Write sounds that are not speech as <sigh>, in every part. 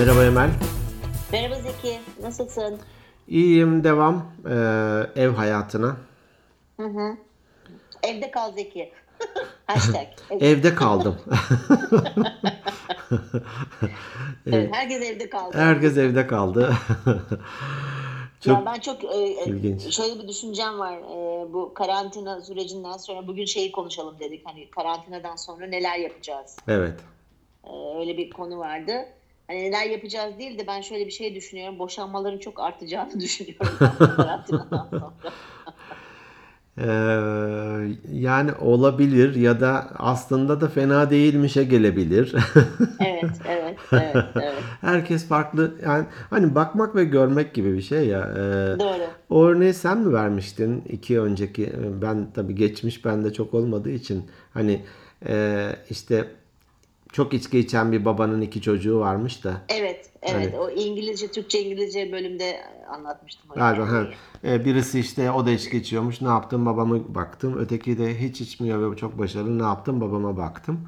Merhaba Emel. Merhaba Zeki, nasılsın? İyiyim, devam ee, ev hayatına. Hı hı. Evde kal Zeki. <laughs> Hashtag. <laughs> Evet. Evde kaldım. <laughs> Evet, herkes evde kaldı. Herkes evde kaldı. Ya Çok ben çok e, e, ilginç. şöyle bir düşüncem var. E, bu karantina sürecinden sonra bugün şeyi konuşalım dedik. Hani karantinadan sonra neler yapacağız? evet. E, öyle bir konu vardı. Hani neler yapacağız değil de ben şöyle bir şey düşünüyorum. Boşanmaların çok artacağını <laughs> düşünüyorum. <laughs> Ee, yani olabilir ya da aslında da fena değilmişe gelebilir. <laughs> Evet, evet, evet, evet. Herkes farklı yani hani bakmak ve görmek gibi bir şey ya. Ee, Doğru. o örneği sen mi vermiştin iki önceki ben tabii geçmiş bende çok olmadığı için hani e, işte çok içki içen bir babanın iki çocuğu varmış da Evet, evet. Hani- O İngilizce, Türkçe, İngilizce bölümde anlatmıştım. galiba ha, e, birisi işte o da içki içiyormuş ne yaptım babama baktım öteki de hiç içmiyor ve çok başarılı ne yaptım babama baktım.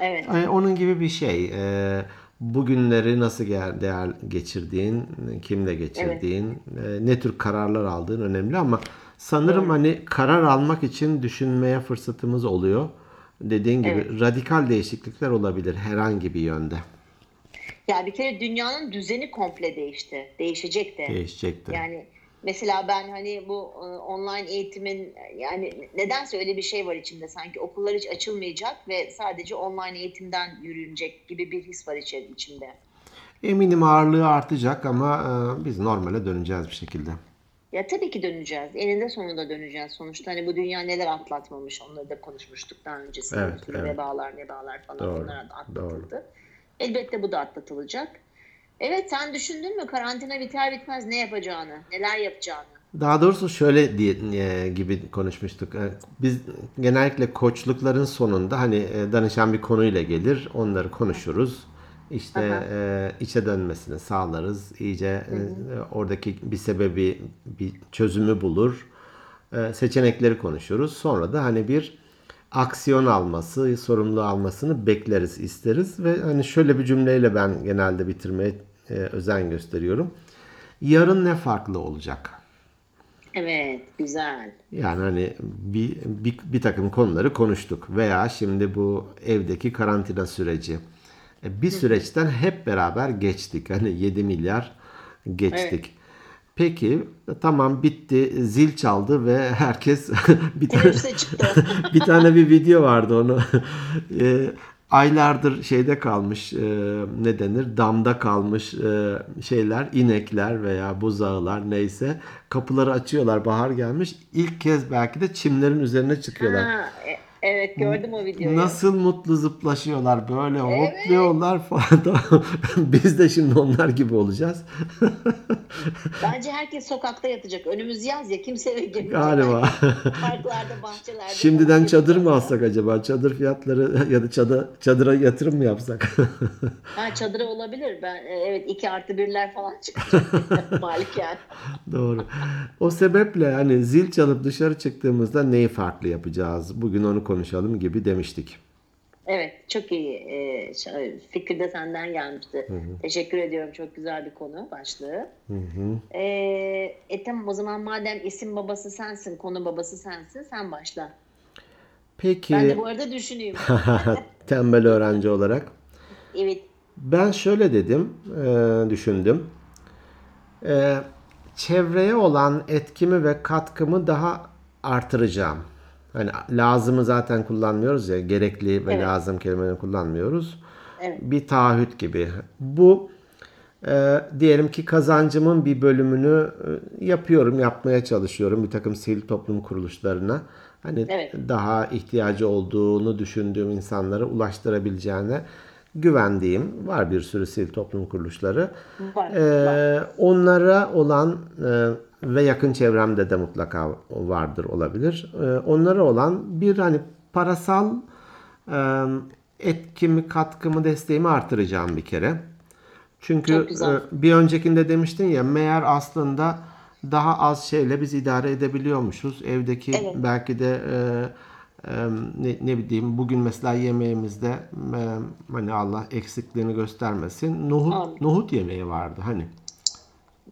Evet, E, onun gibi bir şey. E, bugünleri nasıl değer geçirdiğin, kimle geçirdiğin, e, ne tür kararlar aldığın önemli ama sanırım hani karar almak için düşünmeye fırsatımız oluyor. Dediğin gibi radikal değişiklikler olabilir herhangi bir yönde. Ya bir kere dünyanın düzeni komple değişti. Değişecek de. Değişecektir. Yani mesela ben hani bu e, online eğitimin yani nedense öyle bir şey var içimde sanki okullar hiç açılmayacak ve sadece online eğitimden yürünecek gibi bir his var içi- içimde. Eminim ağırlığı artacak ama e, biz normale döneceğiz bir şekilde. Ya tabii ki döneceğiz. Eninde sonunda döneceğiz. Sonuçta hani bu dünya neler atlatmamış onları da konuşmuştuk daha öncesinde. Evet, evet. vebalar nebalar falan Doğru, onlar da atlatıldı. Elbette bu da atlatılacak. Evet sen düşündün mü karantina biter bitmez ne yapacağını, neler yapacağını? Daha doğrusu şöyle diye, e, gibi konuşmuştuk. E, Biz genellikle koçlukların sonunda hani e, danışan bir konuyla gelir, onları konuşuruz. İşte Aha. e, içe dönmesini sağlarız. İyice e, oradaki bir sebebi, bir çözümü bulur. E, seçenekleri konuşuruz. Sonra da hani bir aksiyon alması, sorumluluğu almasını bekleriz, isteriz ve hani şöyle bir cümleyle ben genelde bitirmeye e, özen gösteriyorum. Yarın ne farklı olacak? Evet, güzel. Yani hani bir, bir, bir takım konuları konuştuk veya şimdi bu evdeki karantina süreci. E, Bir süreçten hep beraber geçtik. Hani 7 milyar geçtik. Peki tamam bitti. Zil çaldı ve <laughs> herkes <laughs> bir tane <laughs> bir tane bir video vardı onu. E, aylardır şeyde kalmış e, ne denir? Damda kalmış e, şeyler inekler veya buzağılar neyse. Kapıları açıyorlar bahar gelmiş. İlk kez belki de çimlerin üzerine çıkıyorlar. Ha, e- evet gördüm o videoyu. Nasıl mutlu zıplaşıyorlar böyle hopluyorlar falan. <laughs> Biz de şimdi onlar gibi olacağız. <laughs> Bence herkes sokakta yatacak. Önümüz yaz ya kimse eve girmeyecek. Galiba. Parklarda, <laughs> bahçelerde. Şimdiden çadır mı alsak acaba? Çadır fiyatları ya da çadır, çadıra yatırım mı yapsak? Ha çadıra olabilir. Ben e, evet iki artı birler falan çıkacak maliken. Doğru. O sebeple hani zil çalıp dışarı çıktığımızda neyi farklı yapacağız? Bugün onu konuşalım gibi demiştik. Evet çok iyi. E, fikir de senden gelmişti. Teşekkür ediyorum. Çok güzel bir konu başlığı. E, e tamam o zaman madem isim babası sensin, konu babası sensin sen başla. Peki Ben de bu arada düşüneyim. <laughs> tembel öğrenci olarak Evet. ben şöyle dedim, e, düşündüm. E, çevreye olan etkimi ve katkımı daha artıracağım. Hani lazımı zaten kullanmıyoruz ya, gerekli ve Evet. lazım kelimelerini kullanmıyoruz. Evet. Bir taahhüt gibi. Bu e, diyelim ki kazancımın bir bölümünü e, yapıyorum, yapmaya çalışıyorum bir takım sivil toplum kuruluşlarına. Hani Evet. daha ihtiyacı olduğunu düşündüğüm insanlara ulaştırabileceğine güvendiğim var bir sürü sivil toplum kuruluşları. Var, Ee, onlara olan e, ve yakın çevremde de mutlaka vardır olabilir. Ee, onlara olan bir hani parasal e, etkimi, katkımı, desteğimi artıracağım bir kere. Çünkü e, bir öncekinde demiştin ya meğer aslında daha az şeyle biz idare edebiliyormuşuz. Evdeki Evet. belki de e, e, ne, ne bileyim bugün mesela yemeğimizde e, hani Allah eksikliğini göstermesin nohut Amin. nohut yemeği vardı hani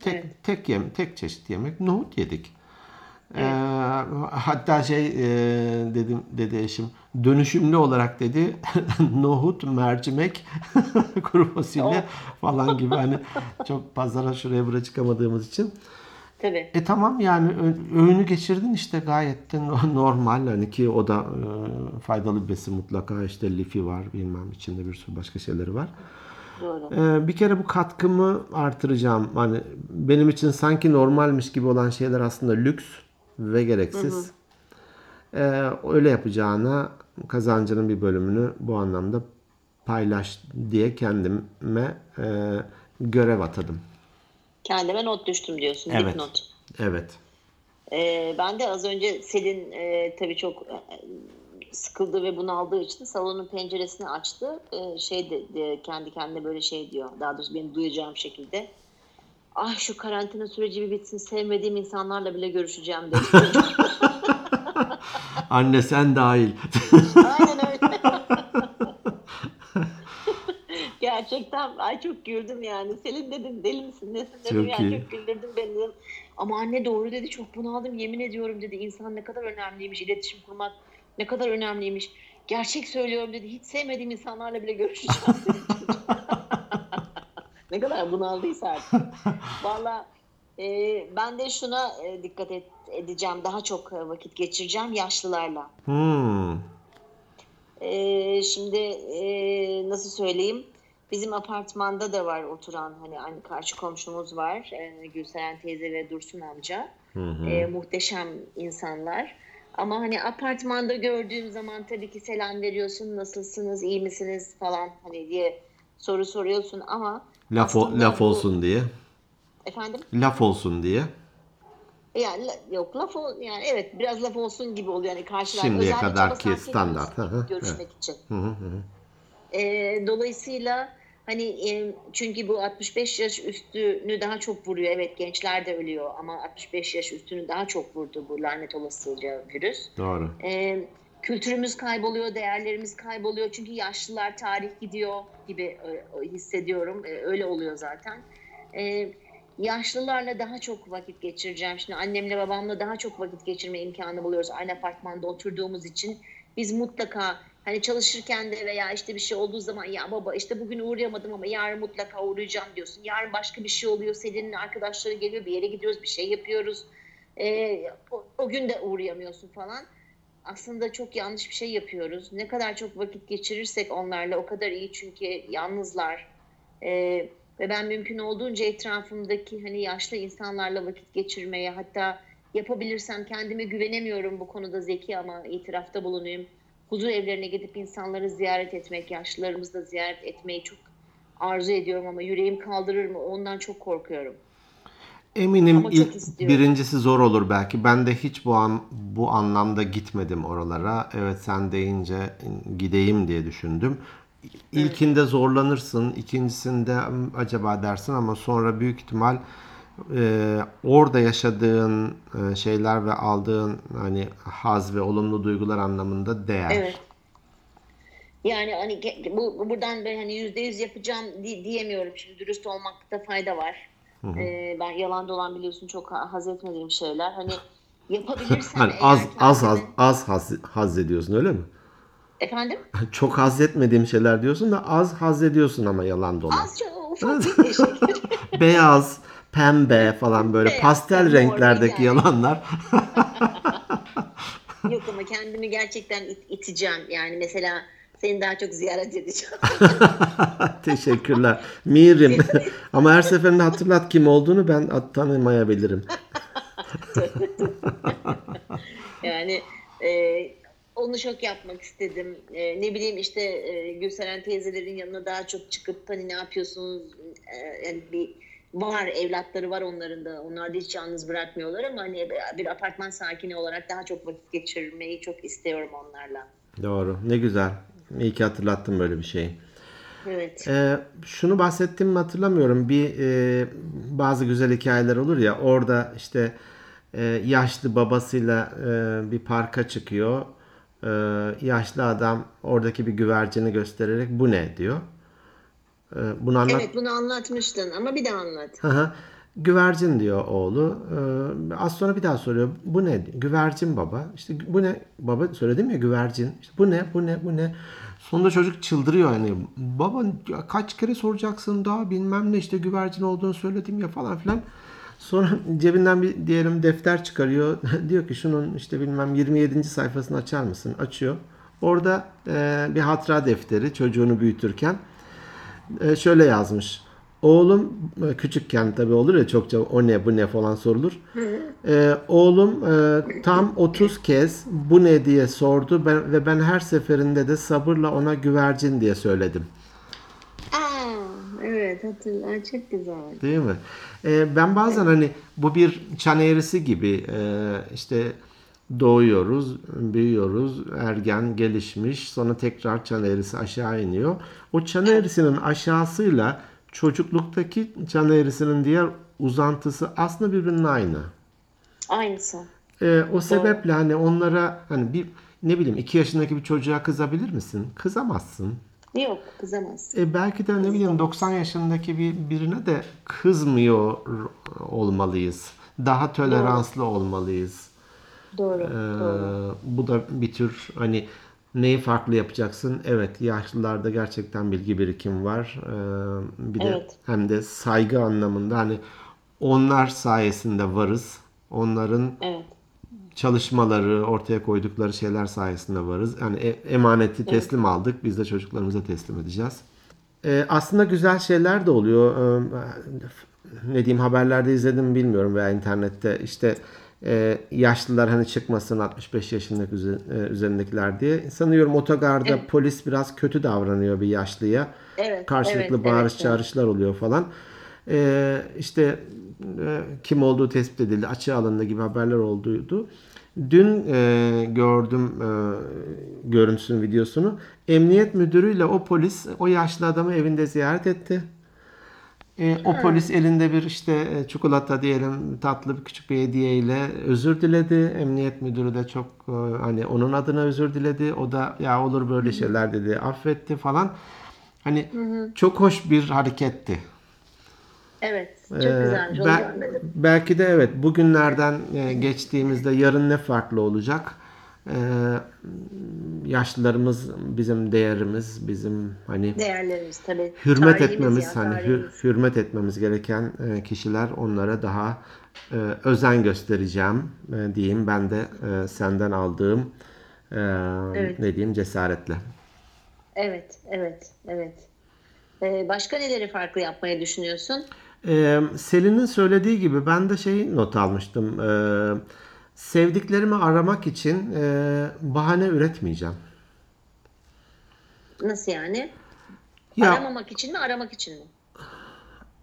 tek Evet. tek yem tek çeşit yemek nohut yedik. Ee, hatta şey e, dedim dedi eşim dönüşümlü olarak dedi <laughs> nohut, mercimek, <laughs> kuru fasulye falan gibi hani çok pazara şuraya buraya çıkamadığımız için. Tabii. E tamam yani öğünü geçirdin işte gayet de no- normal hani ki o da e, faydalı bir besin mutlaka işte lifi var bilmem içinde bir sürü başka şeyleri var. Doğru. Ee, bir kere bu katkımı artıracağım. Hani benim için sanki normalmiş gibi olan şeyler aslında lüks ve gereksiz. Ee, öyle yapacağına kazancının bir bölümünü bu anlamda paylaş diye kendime e, görev atadım. Kendime not düştüm diyorsun. Evet. Dipnot. Evet. Ee, ben de az önce Selin e, tabii çok e, sıkıldı ve bunaldığı için salonun penceresini açtı. E, şey de, de, kendi kendine böyle şey diyor. Daha doğrusu benim duyacağım şekilde. Ah şu karantina süreci bir bitsin sevmediğim insanlarla bile görüşeceğim dedi. <laughs> Anne sen dahil öyle. Gerçekten ay çok güldüm yani. Selin dedim deli misin nesin dedim Çok yani iyi. çok güldürdün beni dedim. Ama anne doğru dedi çok bunaldım yemin ediyorum dedi. İnsan ne kadar önemliymiş iletişim kurmak ne kadar önemliymiş. Gerçek söylüyorum dedi. Hiç sevmediğim insanlarla bile görüşeceğim dedi. <laughs> ne kadar bunaldıysa artık. Valla e, ben de şuna e, dikkat et, edeceğim. Daha çok e, vakit geçireceğim yaşlılarla. Hmm. Ee, şimdi e, nasıl söyleyeyim? Bizim apartmanda da var oturan hani aynı karşı komşumuz var. Ee, Gülseren teyze ve Dursun amca. Ee, muhteşem insanlar. Ama hani apartmanda gördüğüm zaman tabii ki selam veriyorsun. Nasılsınız, iyi misiniz falan hani diye soru soruyorsun ama Laf, o- laf bu- olsun diye. Efendim? Laf olsun diye. Yani la- yok laf ol, yani evet biraz laf olsun gibi oluyor yani karşılar. Şimdiye ama sakin standart. Hı hı, Görüşmek için. Hı hı hı. E, dolayısıyla hani e, çünkü bu 65 yaş üstünü daha çok vuruyor. Evet gençler de ölüyor ama 65 yaş üstünü daha çok vurdu bu lanet olasıca virüs. Doğru. E, kültürümüz kayboluyor, değerlerimiz kayboluyor. Çünkü yaşlılar tarih gidiyor gibi e, hissediyorum. E, öyle oluyor zaten. E, yaşlılarla daha çok vakit geçireceğim. Şimdi annemle babamla daha çok vakit geçirme imkanı buluyoruz. Aynı apartmanda oturduğumuz için biz mutlaka hani çalışırken de veya işte bir şey olduğu zaman ya baba işte bugün uğrayamadım ama yarın mutlaka uğrayacağım diyorsun. Yarın başka bir şey oluyor. Selin'in arkadaşları geliyor bir yere gidiyoruz bir şey yapıyoruz. E, o, o gün de uğrayamıyorsun falan aslında çok yanlış bir şey yapıyoruz. Ne kadar çok vakit geçirirsek onlarla o kadar iyi çünkü yalnızlar. Ee, ve ben mümkün olduğunca etrafımdaki hani yaşlı insanlarla vakit geçirmeye hatta yapabilirsem kendime güvenemiyorum bu konuda zeki ama itirafta bulunayım. Huzur evlerine gidip insanları ziyaret etmek, yaşlılarımızı da ziyaret etmeyi çok arzu ediyorum ama yüreğim kaldırır mı ondan çok korkuyorum. Eminim Ama ilk birincisi zor olur belki. Ben de hiç bu an bu anlamda gitmedim oralara. Evet sen deyince gideyim diye düşündüm. İlkinde zorlanırsın, ikincisinde "Hmm, acaba dersin ama sonra büyük ihtimal e, orada yaşadığın e, şeyler ve aldığın hani haz ve olumlu duygular anlamında değer. Evet. Yani hani bu bu- buradan ben hani yüzde yüz yapacağım di- diyemiyorum. Şimdi dürüst olmakta fayda var. Ee, ben yalan dolan biliyorsun çok ha- haz etmediğim şeyler. Hani <laughs> yapabilirsem Hani az az az az haz, haz ediyorsun öyle mi? Efendim? <laughs> Çok haz etmediğim şeyler diyorsun da az haz ediyorsun ama yalan dolan. Az çok ufak bir şey. <laughs> beyaz, pembe falan böyle Beyaz, pastel renklerdeki yalanlar. <laughs> Yok ama kendimi gerçekten it- iteceğim. Yani mesela seni daha çok ziyaret edeceğim. <laughs> Teşekkürler. Mirim. Ama her seferinde hatırlat kim olduğunu ben tanımayabilirim. <laughs> Yani e, onu çok yapmak istedim. E, ne bileyim işte e, Gülseren teyzelerin yanına daha çok çıkıp hani ne yapıyorsunuz? E, yani bir var evlatları var onların da. Onlar da hiç yalnız bırakmıyorlar ama hani bir apartman sakini olarak daha çok vakit geçirmeyi çok istiyorum onlarla. Doğru. Ne güzel. İyi ki hatırlattın böyle bir şeyi. Evet. Ee, şunu bahsettim mi hatırlamıyorum. Bir e, bazı güzel hikayeler olur ya. Orada işte e, yaşlı babasıyla e, bir parka çıkıyor. E, yaşlı adam oradaki bir güvercini göstererek bu ne diyor. Ee, bunu anlat. Evet bunu anlatmıştın ama bir daha anlat. Hı hı. Güvercin diyor oğlu. Ee, az sonra bir daha soruyor. Bu ne? Güvercin baba. İşte bu ne? Baba söyledim ya güvercin. İşte bu ne? Bu ne? Bu ne? Sonunda çocuk çıldırıyor hani. Baba kaç kere soracaksın daha bilmem ne işte güvercin olduğunu söyledim ya falan filan. Sonra <laughs> cebinden bir diyelim defter çıkarıyor. <laughs> diyor ki şunun işte bilmem 27. sayfasını açar mısın? Açıyor. Orada e, bir hatıra defteri çocuğunu büyütürken e, şöyle yazmış. Oğlum e, küçükken tabii olur ya çokça o ne bu ne falan sorulur. E, oğlum e, tam 30 kez bu ne diye sordu ben, ve ben her seferinde de sabırla ona güvercin diye söyledim. Aa, evet hatırlar çok güzel. Değil mi? E, ben bazen hani bu bir çan eğrisi gibi e, işte doğuyoruz, büyüyoruz, ergen, gelişmiş, sonra tekrar çan eğrisi aşağı iniyor. O çan eğrisinin aşağısıyla çocukluktaki çan eğrisinin diğer uzantısı aslında birbirinin aynı. Aynısı. E, o sebeple hani onlara hani bir ne bileyim iki yaşındaki bir çocuğa kızabilir misin? Kızamazsın. Yok kızamazsın. E belki de ne bileyim 90 yaşındaki bir birine de kızmıyor olmalıyız. Daha toleranslı olmalıyız. Doğru. Ee, doğru. bu da bir tür hani neyi farklı yapacaksın? Evet, yaşlılarda gerçekten bilgi birikim var. Ee, bir de Evet. hem de saygı anlamında hani onlar sayesinde varız. Onların Evet. çalışmaları, ortaya koydukları şeyler sayesinde varız. Yani e- emaneti teslim aldık. Biz de çocuklarımıza teslim edeceğiz. Ee, aslında güzel şeyler de oluyor. Ee, ne diyeyim haberlerde izledim bilmiyorum veya internette işte e, yaşlılar hani çıkmasın 65 yaşındaki e, üzerindekiler diye. Sanıyorum otogarda polis biraz kötü davranıyor bir yaşlıya. Evet, Karşılıklı evet, bağırış evet, çağrışlar oluyor falan. Ee, işte e, kim olduğu tespit edildi, açığa alındı gibi haberler olduydu. Dün e, gördüm e, görüntüsünün videosunu. Emniyet müdürüyle o polis o yaşlı adamı evinde ziyaret etti. E, o polis elinde bir işte e, çikolata diyelim tatlı bir küçük bir hediye ile özür diledi. Emniyet müdürü de çok e, hani onun adına özür diledi. O da ya olur böyle şeyler dedi. Affetti falan. Hani çok hoş bir hareketti. Evet. Çok Ee, güzelmiş. Görmedim. belki de evet bugünlerden e, geçtiğimizde yarın ne farklı olacak? Ee, yaşlılarımız bizim değerimiz, bizim hani Değerlerimiz tabii. hürmet Tarihimiz etmemiz ya, hani hür- hürmet etmemiz gereken e, kişiler onlara daha e, özen göstereceğim e, diyeyim ben de e, senden aldığım e, Evet. ne diyeyim cesaretle. Evet, evet, evet. Ee, başka neleri farklı yapmayı düşünüyorsun? Ee, Selin'in söylediği gibi ben de şey not almıştım. Ee, sevdiklerimi aramak için e, bahane üretmeyeceğim. Nasıl yani? Ya Aramamak için mi, aramak için mi?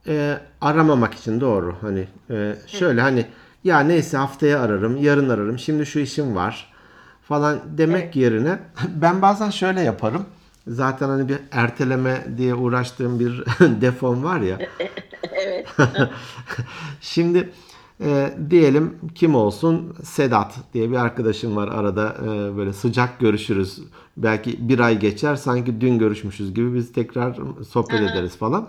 e, aramamak için doğru. Hani e, şöyle hani ya neyse haftaya ararım, yarın ararım. Şimdi şu işim var falan demek yerine <laughs> ben bazen şöyle yaparım. Zaten hani bir erteleme diye uğraştığım bir <laughs> defom var ya. <laughs> evet. Şimdi e, diyelim kim olsun Sedat diye bir arkadaşım var arada e, böyle sıcak görüşürüz. Belki bir ay geçer sanki dün görüşmüşüz gibi biz tekrar sohbet ederiz falan.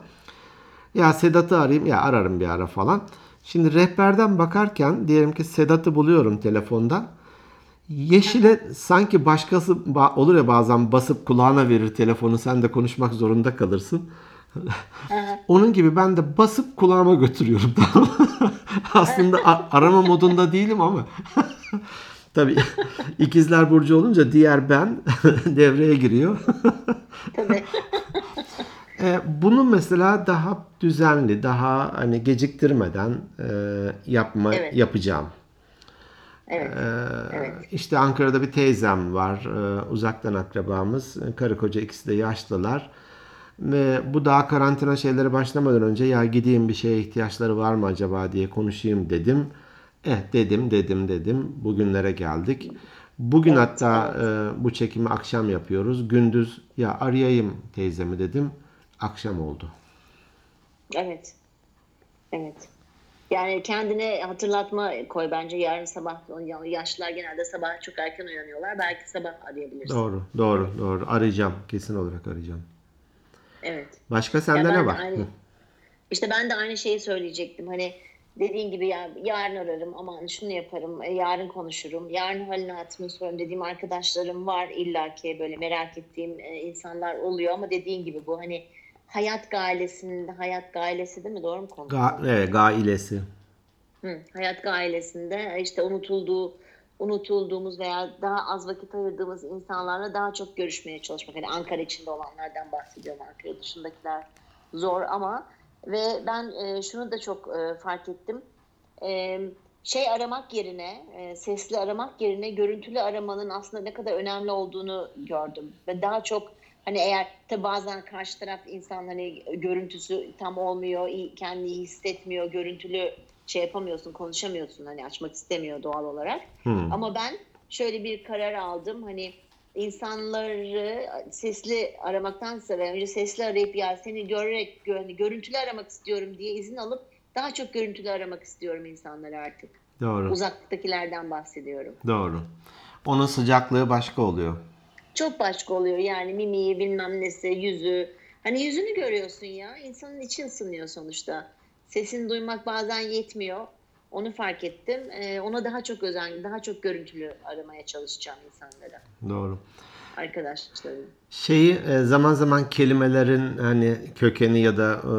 Ya Sedat'ı arayayım ya ararım bir ara falan. Şimdi rehberden bakarken diyelim ki Sedat'ı buluyorum telefonda. Yeşile sanki başkası ba- olur ya bazen basıp kulağına verir telefonu sen de konuşmak zorunda kalırsın. Onun gibi ben de basıp kulağıma götürüyorum. Tamam? <laughs> <laughs> Aslında arama modunda değilim ama. <laughs> Tabii ikizler burcu olunca diğer ben <laughs> devreye giriyor. Tabii. E, bunu mesela daha düzenli, daha hani geciktirmeden e, yapma Evet. yapacağım. Evet. Ee, İşte Ankara'da bir teyzem var, e, uzaktan akrabamız. Karı koca ikisi de yaşlılar. Ve bu daha karantina şeyleri başlamadan önce ya gideyim bir şeye ihtiyaçları var mı acaba diye konuşayım dedim. Eh dedim dedim dedim. Bugünlere geldik. Bugün hatta e, bu çekimi akşam yapıyoruz. Gündüz ya arayayım teyzemi dedim. Akşam oldu. Evet. Evet. Yani kendine hatırlatma koy bence yarın sabah yaşlılar genelde sabah çok erken uyanıyorlar. Belki sabah arayabilirsin. Doğru, doğru, doğru. Arayacağım. Kesin olarak arayacağım. Evet. Başka sende ne var? aynı- Hı. İşte ben de aynı şeyi söyleyecektim. Hani dediğin gibi ya yarın ararım aman şunu yaparım e, yarın konuşurum yarın halini hatırını sorarım dediğim arkadaşlarım var illaki böyle merak ettiğim e, insanlar oluyor ama dediğin gibi bu hani hayat gailesinde hayat gailesi değil mi doğru mu konu? Ga evet, gailesi. Hı, hayat gailesinde işte unutulduğu unutulduğumuz veya daha az vakit ayırdığımız insanlarla daha çok görüşmeye çalışmak. Hani Ankara içinde olanlardan bahsediyorum. Ankara dışındakiler zor ama ve ben e, şunu da çok e, fark ettim. E, şey aramak yerine, e, sesli aramak yerine görüntülü aramanın aslında ne kadar önemli olduğunu gördüm. Ve daha çok hani eğer tabi bazen karşı taraf insan hani görüntüsü tam olmuyor, kendini hissetmiyor, görüntülü şey yapamıyorsun, konuşamıyorsun hani açmak istemiyor doğal olarak. Hmm. Ama ben şöyle bir karar aldım. Hani insanları sesli aramaktansa ve önce sesli arayıp ya seni görerek gö- hani görüntülü aramak istiyorum diye izin alıp daha çok görüntülü aramak istiyorum insanları artık. Doğru, Uzaktakilerden bahsediyorum. doğru. Onun sıcaklığı başka oluyor. Çok başka oluyor yani mimiği bilmem nesi yüzü. Hani yüzünü görüyorsun ya insanın içi ısınıyor sonuçta. Sesini duymak bazen yetmiyor. Onu fark ettim. Ee, ona daha çok özen, daha çok görüntülü aramaya çalışacağım insanlara, Doğru. arkadaşlarım. Şeyi e, zaman zaman kelimelerin hani kökeni ya da e,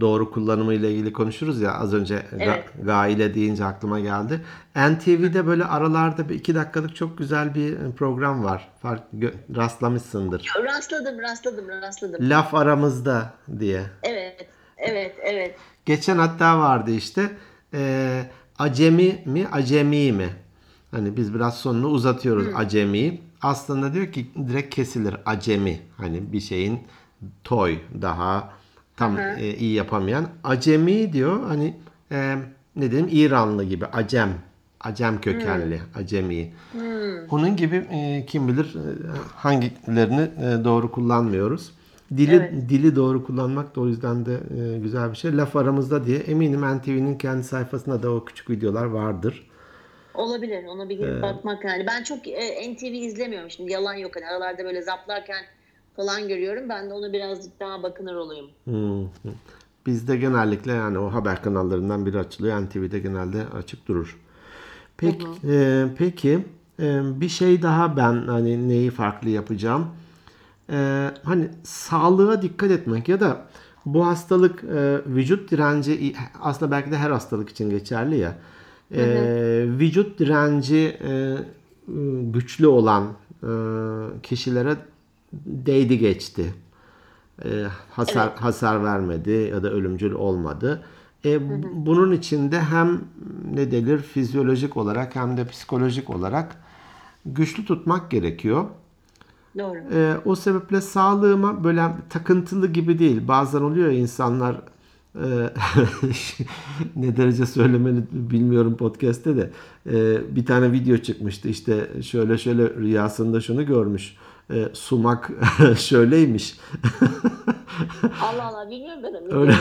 doğru kullanımı ile ilgili konuşuruz ya az önce ga- Evet. gaile deyince aklıma geldi. NTV'de böyle aralarda bir iki dakikalık çok güzel bir program var. Fark rastlamışsındır. Rastladım, rastladım, rastladım. Laf aramızda diye. Evet, evet, evet. Geçen hatta vardı işte e, acemi mi acemi mi? Hani biz biraz sonunu uzatıyoruz acemi. Aslında diyor ki direkt kesilir acemi. Hani bir şeyin toy daha tam e, iyi yapamayan. Acemi diyor hani e, ne diyeyim İranlı gibi acem. Acem kökenli acemi. Onun gibi e, kim bilir e, hangilerini e, doğru kullanmıyoruz. Dili Evet. dili doğru kullanmak da o yüzden de e, güzel bir şey. Laf aramızda diye eminim NTV'nin kendi sayfasında da o küçük videolar vardır. Olabilir, ona bir Ee, bakmak yani. Ben çok e, NTV izlemiyorum şimdi, yalan yok. Hani aralarda böyle zaplarken falan görüyorum. Ben de ona birazcık daha bakınır olayım. Hı hı. Bizde genellikle yani o haber kanallarından biri açılıyor. NTV'de genelde açık durur. Peki, e, peki e, bir şey daha ben hani neyi farklı yapacağım? E, hani sağlığa dikkat etmek ya da bu hastalık e, vücut direnci aslında belki de her hastalık için geçerli ya. E, vücut direnci e, güçlü olan e, kişilere değdi geçti. E, hasar hasar vermedi ya da ölümcül olmadı. E, bu- Bunun içinde hem ne denir fizyolojik olarak hem de psikolojik olarak güçlü tutmak gerekiyor. Doğru. E, o sebeple sağlığıma böyle takıntılı gibi değil. Bazen oluyor ya insanlar e, <laughs> ne derece söylemeni bilmiyorum podcast'te de e, bir tane video çıkmıştı işte şöyle şöyle rüyasında şunu görmüş E, sumak <laughs> şöyleymiş Allah Allah bilmiyorum ben onu. Öyle. <laughs>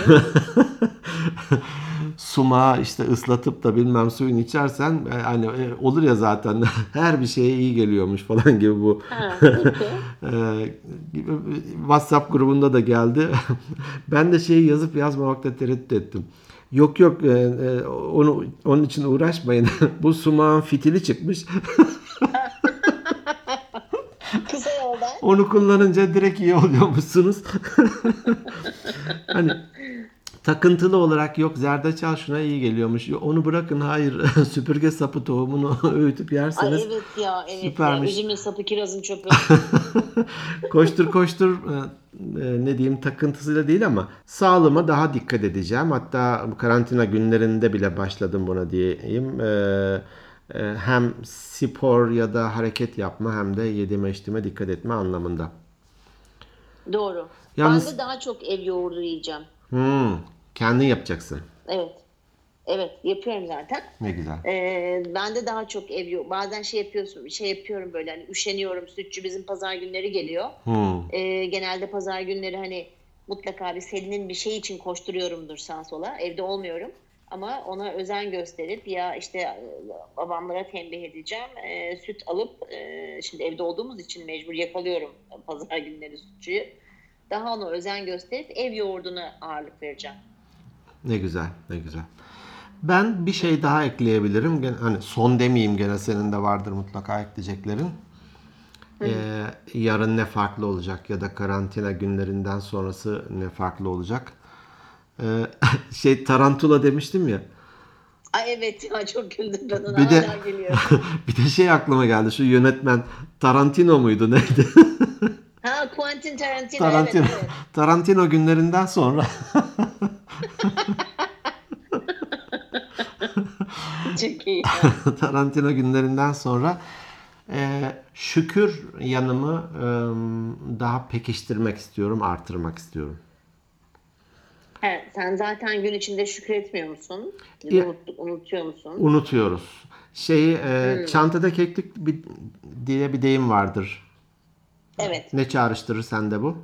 sumağı işte ıslatıp da bilmem suyunu içersen e, hani e, olur ya zaten <laughs> her bir şeye iyi geliyormuş falan gibi bu. <laughs> Ee, WhatsApp grubunda da geldi. <laughs> ben de şeyi yazıp yazmamakta tereddüt ettim. Yok yok e, e, onu onun için uğraşmayın. Bu sumağın fitili çıkmış. Onu kullanınca direkt iyi oluyormuşsunuz. hani takıntılı olarak yok zerdeçal şuna iyi geliyormuş. Onu bırakın hayır <laughs> süpürge sapı tohumunu <laughs> öğütüp Ay yerseniz evet ya evet süpermiş. ya. Üzümün sapı kirazın çöpü. <laughs> koştur koştur e, e, ne diyeyim takıntısıyla değil ama sağlığıma daha dikkat edeceğim. Hatta bu karantina günlerinde bile başladım buna diyeyim. E, hem spor ya da hareket yapma hem de yediğime içtiğime dikkat etme anlamında. Doğru. Yalnız- Ben de daha çok ev yoğurdu yiyeceğim. Hmm, kendin yapacaksın. Evet. Evet yapıyorum zaten. Ne güzel. Ee, ben de daha çok ev yok. Bazen şey yapıyorsun, şey yapıyorum böyle hani üşeniyorum. Sütçü bizim pazar günleri geliyor. Hmm, Ee, genelde pazar günleri hani mutlaka bir Selin'in bir şey için koşturuyorumdur sağa sola. Evde olmuyorum. Ama ona özen gösterip ya işte e, babamlara tembih edeceğim. E, süt alıp e, şimdi evde olduğumuz için mecbur yakalıyorum pazar günleri sütçüyü. Daha ona özen gösterip ev yoğurduna ağırlık vereceğim. Ne güzel, ne güzel. Ben bir şey daha ekleyebilirim. Gene, hani son demeyeyim gene senin de vardır mutlaka ekleyeceklerin. Ee, yarın ne farklı olacak ya da karantina günlerinden sonrası ne farklı olacak? Ee, <laughs> şey tarantula demiştim ya. Ay evet ya çok güldüm ben ona Bir de- <laughs> bir de şey aklıma geldi. Şu yönetmen Tarantino muydu neydi? <laughs> Ha Quentin Tarantino, Tarantino. evet evet. Tarantino günlerinden sonra <laughs> Çok iyi. <laughs> Tarantino günlerinden sonra e, şükür yanımı e, daha pekiştirmek istiyorum, artırmak istiyorum. Ha, sen zaten gün içinde şükretmiyor musun? Ya- Unut, unutuyor musun? Unutuyoruz. Şeyi e, çantada keklik bir, diye bir deyim vardır. Evet. Ne çağrıştırır sende bu?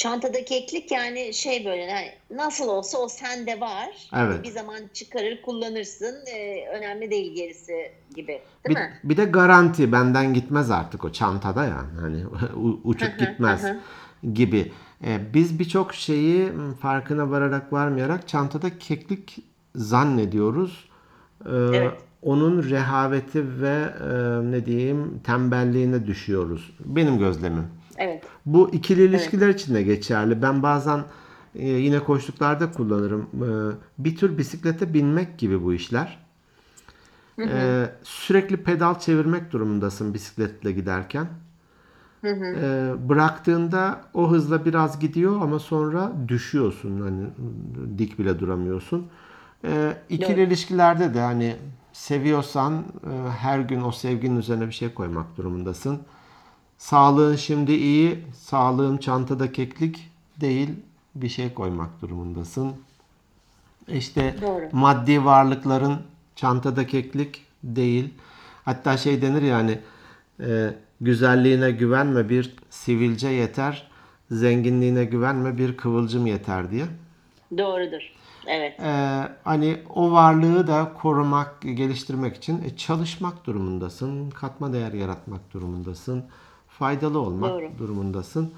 Çantada keklik yani şey böyle nasıl olsa o sende var. Evet. Bir zaman çıkarır kullanırsın. Ee, önemli değil gerisi gibi. Değil Bir, mi? bir de garanti benden gitmez artık o çantada yani hani <laughs> uçup gitmez gibi. E, biz birçok şeyi m, farkına vararak varmayarak çantada keklik zannediyoruz. E, Evet. Onun rehaveti ve e, ne diyeyim tembelliğine düşüyoruz. Benim gözlemim. Evet. Bu ikili ilişkiler için de geçerli. Ben bazen e, yine koştuklarda kullanırım. E, bir tür bisiklete binmek gibi bu işler. E, sürekli pedal çevirmek durumundasın bisikletle giderken. E, bıraktığında o hızla biraz gidiyor ama sonra düşüyorsun. Hani dik bile duramıyorsun. E, ikili Doğru. ilişkilerde de hani seviyorsan e, her gün o sevginin üzerine bir şey koymak durumundasın. Sağlığın şimdi iyi, sağlığın çantada keklik değil bir şey koymak durumundasın. İşte Doğru. maddi varlıkların çantada keklik değil. Hatta şey denir yani e, güzelliğine güvenme bir sivilce yeter, zenginliğine güvenme bir kıvılcım yeter diye. Doğrudur. Evet. Ee, hani o varlığı da korumak, geliştirmek için e, çalışmak durumundasın. Katma değer yaratmak durumundasın. Faydalı olmak Doğru. durumundasın.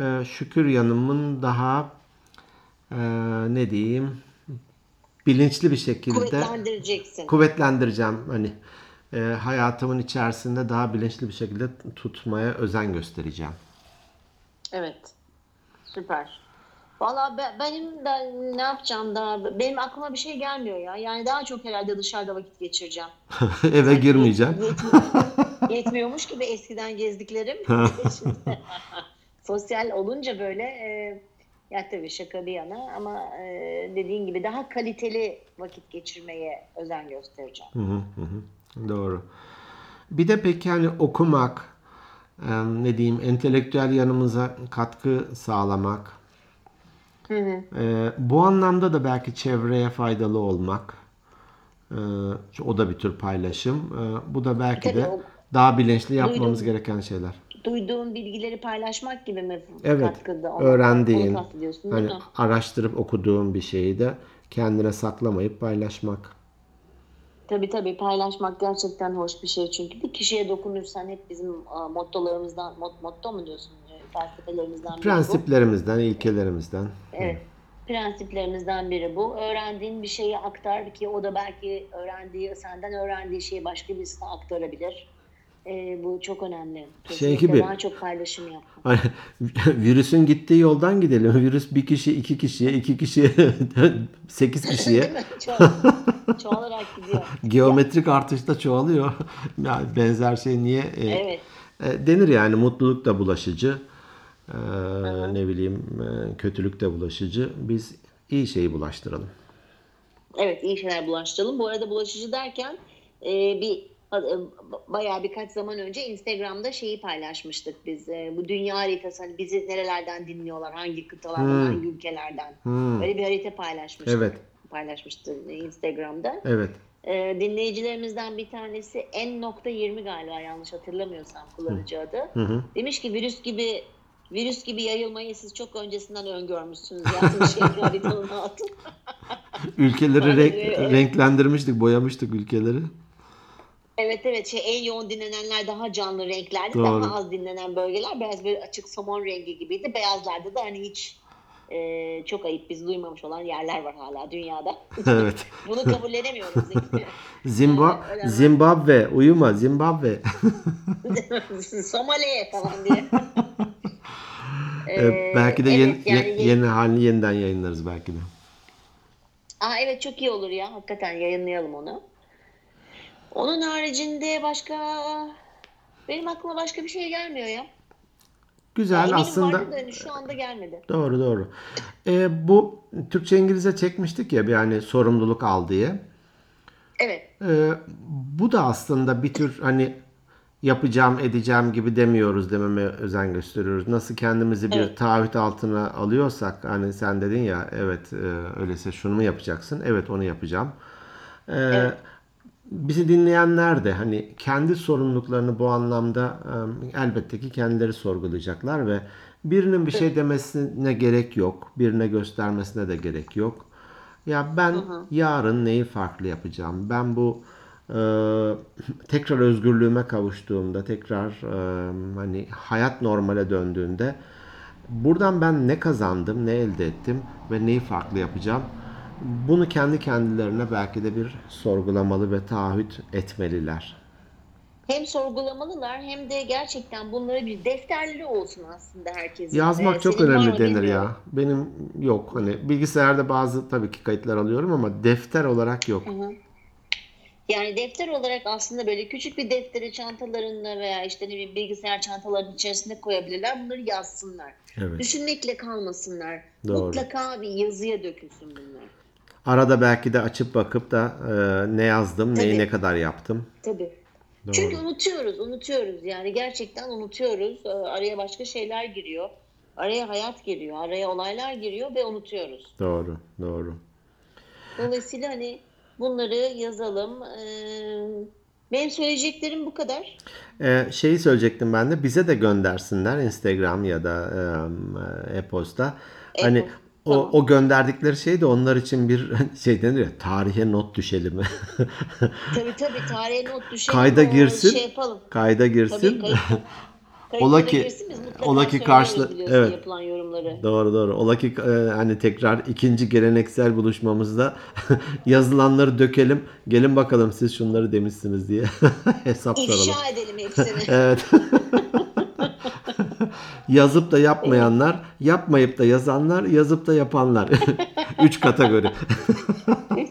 Ee, şükür yanımın daha e, ne diyeyim bilinçli bir şekilde Kuvvetlendireceksin. kuvvetlendireceğim. Hani e, hayatımın içerisinde daha bilinçli bir şekilde tutmaya özen göstereceğim. Evet. Süper. Valla be- benim de ne yapacağım daha benim aklıma bir şey gelmiyor ya. Yani daha çok herhalde dışarıda vakit geçireceğim. <laughs> Eve girmeyeceğim. <laughs> Yetmiyor- Yetmiyormuş gibi eskiden gezdiklerim. Şimdi <laughs> sosyal olunca böyle e, ya tabii şaka bir yana ama e, dediğin gibi daha kaliteli vakit geçirmeye özen göstereceğim. Hı hı, hı hı. Doğru. Bir de peki hani okumak, e, ne diyeyim, entelektüel yanımıza katkı sağlamak, e, bu anlamda da belki çevreye faydalı olmak, e, o da bir tür paylaşım. E, bu da belki Tabii de o- daha bilinçli yapmamız Duydum. gereken şeyler. Duyduğun bilgileri paylaşmak gibi mi Evet, katkıda? Onu- öğrendiğin, hani araştırıp okuduğun bir şeyi de kendine saklamayıp paylaşmak. Tabii tabii paylaşmak gerçekten hoş bir şey çünkü bir kişiye dokunursan hep bizim mottolarımızdan mot, motto mu diyorsun e, felsefelerimizden biri bu. Prensiplerimizden, ilkelerimizden. Evet. Prensiplerimizden biri bu. Öğrendiğin bir şeyi aktar ki o da belki öğrendiği, senden öğrendiği şeyi başka birisine aktarabilir. E, bu çok önemli. Kesinlikle Şey gibi. Daha çok paylaşım yap. Hani <laughs> virüsün gittiği yoldan gidelim. Virüs bir kişi, iki kişiye, iki kişiye, <laughs> sekiz kişiye? Çoğal- çoğalarak gidiyor. geometrik artışta çoğalıyor. <laughs> Yani benzer şey niye? e, Evet. e, denir yani mutluluk da bulaşıcı. e, ne bileyim e, kötülük de bulaşıcı. Biz iyi şeyi bulaştıralım. Evet iyi şeyler bulaştıralım. Bu arada bulaşıcı derken e, bir bayağı birkaç zaman önce Instagram'da şeyi paylaşmıştık biz. E, bu dünya haritası hani bizi nerelerden dinliyorlar, hangi kıtalardan, hangi ülkelerden. Böyle bir harita paylaşmıştık. Evet. Paylaşmıştı Instagram'da. Evet. E, dinleyicilerimizden bir tanesi N.20 galiba yanlış hatırlamıyorsam kullanıcı adı. Demiş ki virüs gibi virüs gibi yayılmayı siz çok öncesinden öngörmüşsünüz <laughs> yazmış şey haritanın altına. Ülkeleri renk- renklendirmiştik, boyamıştık ülkeleri. Evet evet şey en yoğun dinlenenler daha canlı renklerdi. Doğru. Daha az dinlenen bölgeler biraz böyle açık somon rengi gibiydi. Beyazlarda da hani hiç e, çok ayıp biz duymamış olan yerler var hala dünyada. <laughs> evet. <laughs> Bunu kabullenemiyoruz. Zeki. <laughs> Zimba mi? Zimbabwe, uyuma Zimbabwe. Somali falan diye. Ee, belki de evet, yeni, yani ye- yeni halini yeniden yayınlarız belki de. Aa, evet çok iyi olur ya. Hakikaten yayınlayalım onu. Onun haricinde başka benim aklıma başka bir şey gelmiyor ya. Güzel Eminim aslında. da hani şu anda gelmedi. Doğru doğru. Ee, bu Türkçe İngilizce çekmiştik ya hani sorumluluk al diye. Evet. Ee, bu da aslında bir tür hani yapacağım edeceğim gibi demiyoruz dememe özen gösteriyoruz. Nasıl kendimizi bir Evet. taahhüt altına alıyorsak hani sen dedin ya evet e, öyleyse şunu mu yapacaksın? Evet onu yapacağım. Ee, Evet. Bizi dinleyenler de hani kendi sorumluluklarını bu anlamda elbette ki kendileri sorgulayacaklar ve birinin bir şey demesine gerek yok. Birine göstermesine de gerek yok. Ya ben yarın neyi farklı yapacağım? Ben bu e, tekrar özgürlüğüme kavuştuğumda, tekrar e, hani hayat normale döndüğünde buradan ben ne kazandım, ne elde ettim ve neyi farklı yapacağım? Bunu kendi kendilerine belki de bir sorgulamalı ve taahhüt etmeliler. Hem sorgulamalılar hem de gerçekten bunları bir defterleri olsun aslında herkesin. Yazmak Ee, çok önemli denir ya. Benim yok. Hani bilgisayarda bazı tabii ki kayıtlar alıyorum ama defter olarak yok. Yani defter olarak aslında böyle küçük bir defteri çantalarında veya işte ne bileyim bilgisayar çantalarının içerisine koyabilirler. Bunları yazsınlar. Evet. Düşünmekle kalmasınlar. Doğru. Mutlaka bir yazıya dökülsün bunlar. Arada belki de açıp bakıp da e, ne yazdım, neyi Tabii. ne kadar yaptım. Tabii. Doğru. Çünkü unutuyoruz, unutuyoruz. Yani gerçekten unutuyoruz. Ee, Araya başka şeyler giriyor. Araya hayat giriyor, araya olaylar giriyor ve unutuyoruz. Doğru, doğru. Dolayısıyla hani bunları yazalım. Ee, Benim söyleyeceklerim bu kadar. Ee, şeyi söyleyecektim ben de bize de göndersinler Instagram ya da e, e-posta. Hani E-posta, o, tamam. o gönderdikleri şey de onlar için bir <laughs> şey denir ya tarihe not düşelim. <laughs> Tabii tabii tarihe not düşelim. Kayda girsin. Şey yapalım. Kayda Tabii girsin. kayıt, <laughs> Ola ki- ola ki biliyorsun evet. yapılan yorumları. Doğru doğru. Ola ki e, hani tekrar ikinci geleneksel buluşmamızda yazılanları dökelim. Gelin bakalım siz şunları demişsiniz diye hesap soralım. İfşa edelim hepsini. Evet. Yazıp da yapmayanlar, yapmayıp da yazanlar, yazıp da yapanlar. <laughs> Üç kategori. <laughs>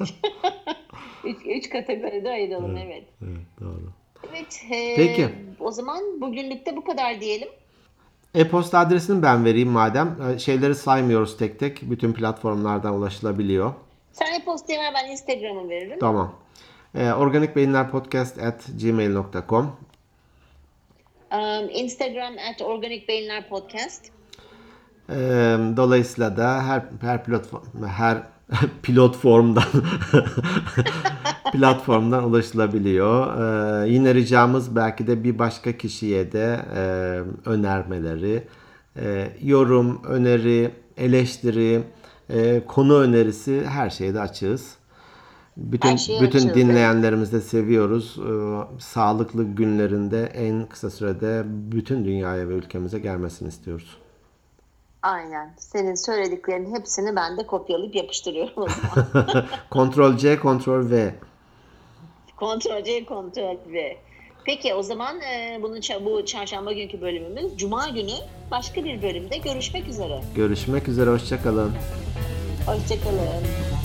üç, üç kategoride ayıralım evet. Evet, doğru. Evet. e, Peki. O zaman bugünlük de bu kadar diyelim. E-posta adresini ben vereyim madem. E, Şeyleri saymıyoruz tek tek. Bütün platformlardan ulaşılabiliyor. Sen e-postayı ver ben Instagram'ı veririm. Tamam. E, organikbeyinlerpodcast at gmail.com Um, Instagram at Organik Beyinler Podcast. E, Dolayısıyla da her her platform her <laughs> platformdan <laughs> platformdan ulaşılabiliyor. E, yine ricamız belki de bir başka kişiye de e, önermeleri, e, yorum, öneri, eleştiri, e, konu önerisi her şeyde açığız. Bütün şeye bütün dinleyenlerimizi de seviyoruz. E, sağlıklı günlerinde en kısa sürede bütün dünyaya ve ülkemize gelmesini istiyoruz. Aynen. Senin söylediklerinin hepsini ben de kopyalayıp yapıştırıyorum. <laughs> Kontrol C, Kontrol V. kontrol C, kontrol V. Peki o zaman e, bunun bu çarşamba günkü bölümümüz Cuma günü başka bir bölümde görüşmek üzere. Görüşmek üzere, hoşçakalın. Hoşçakalın.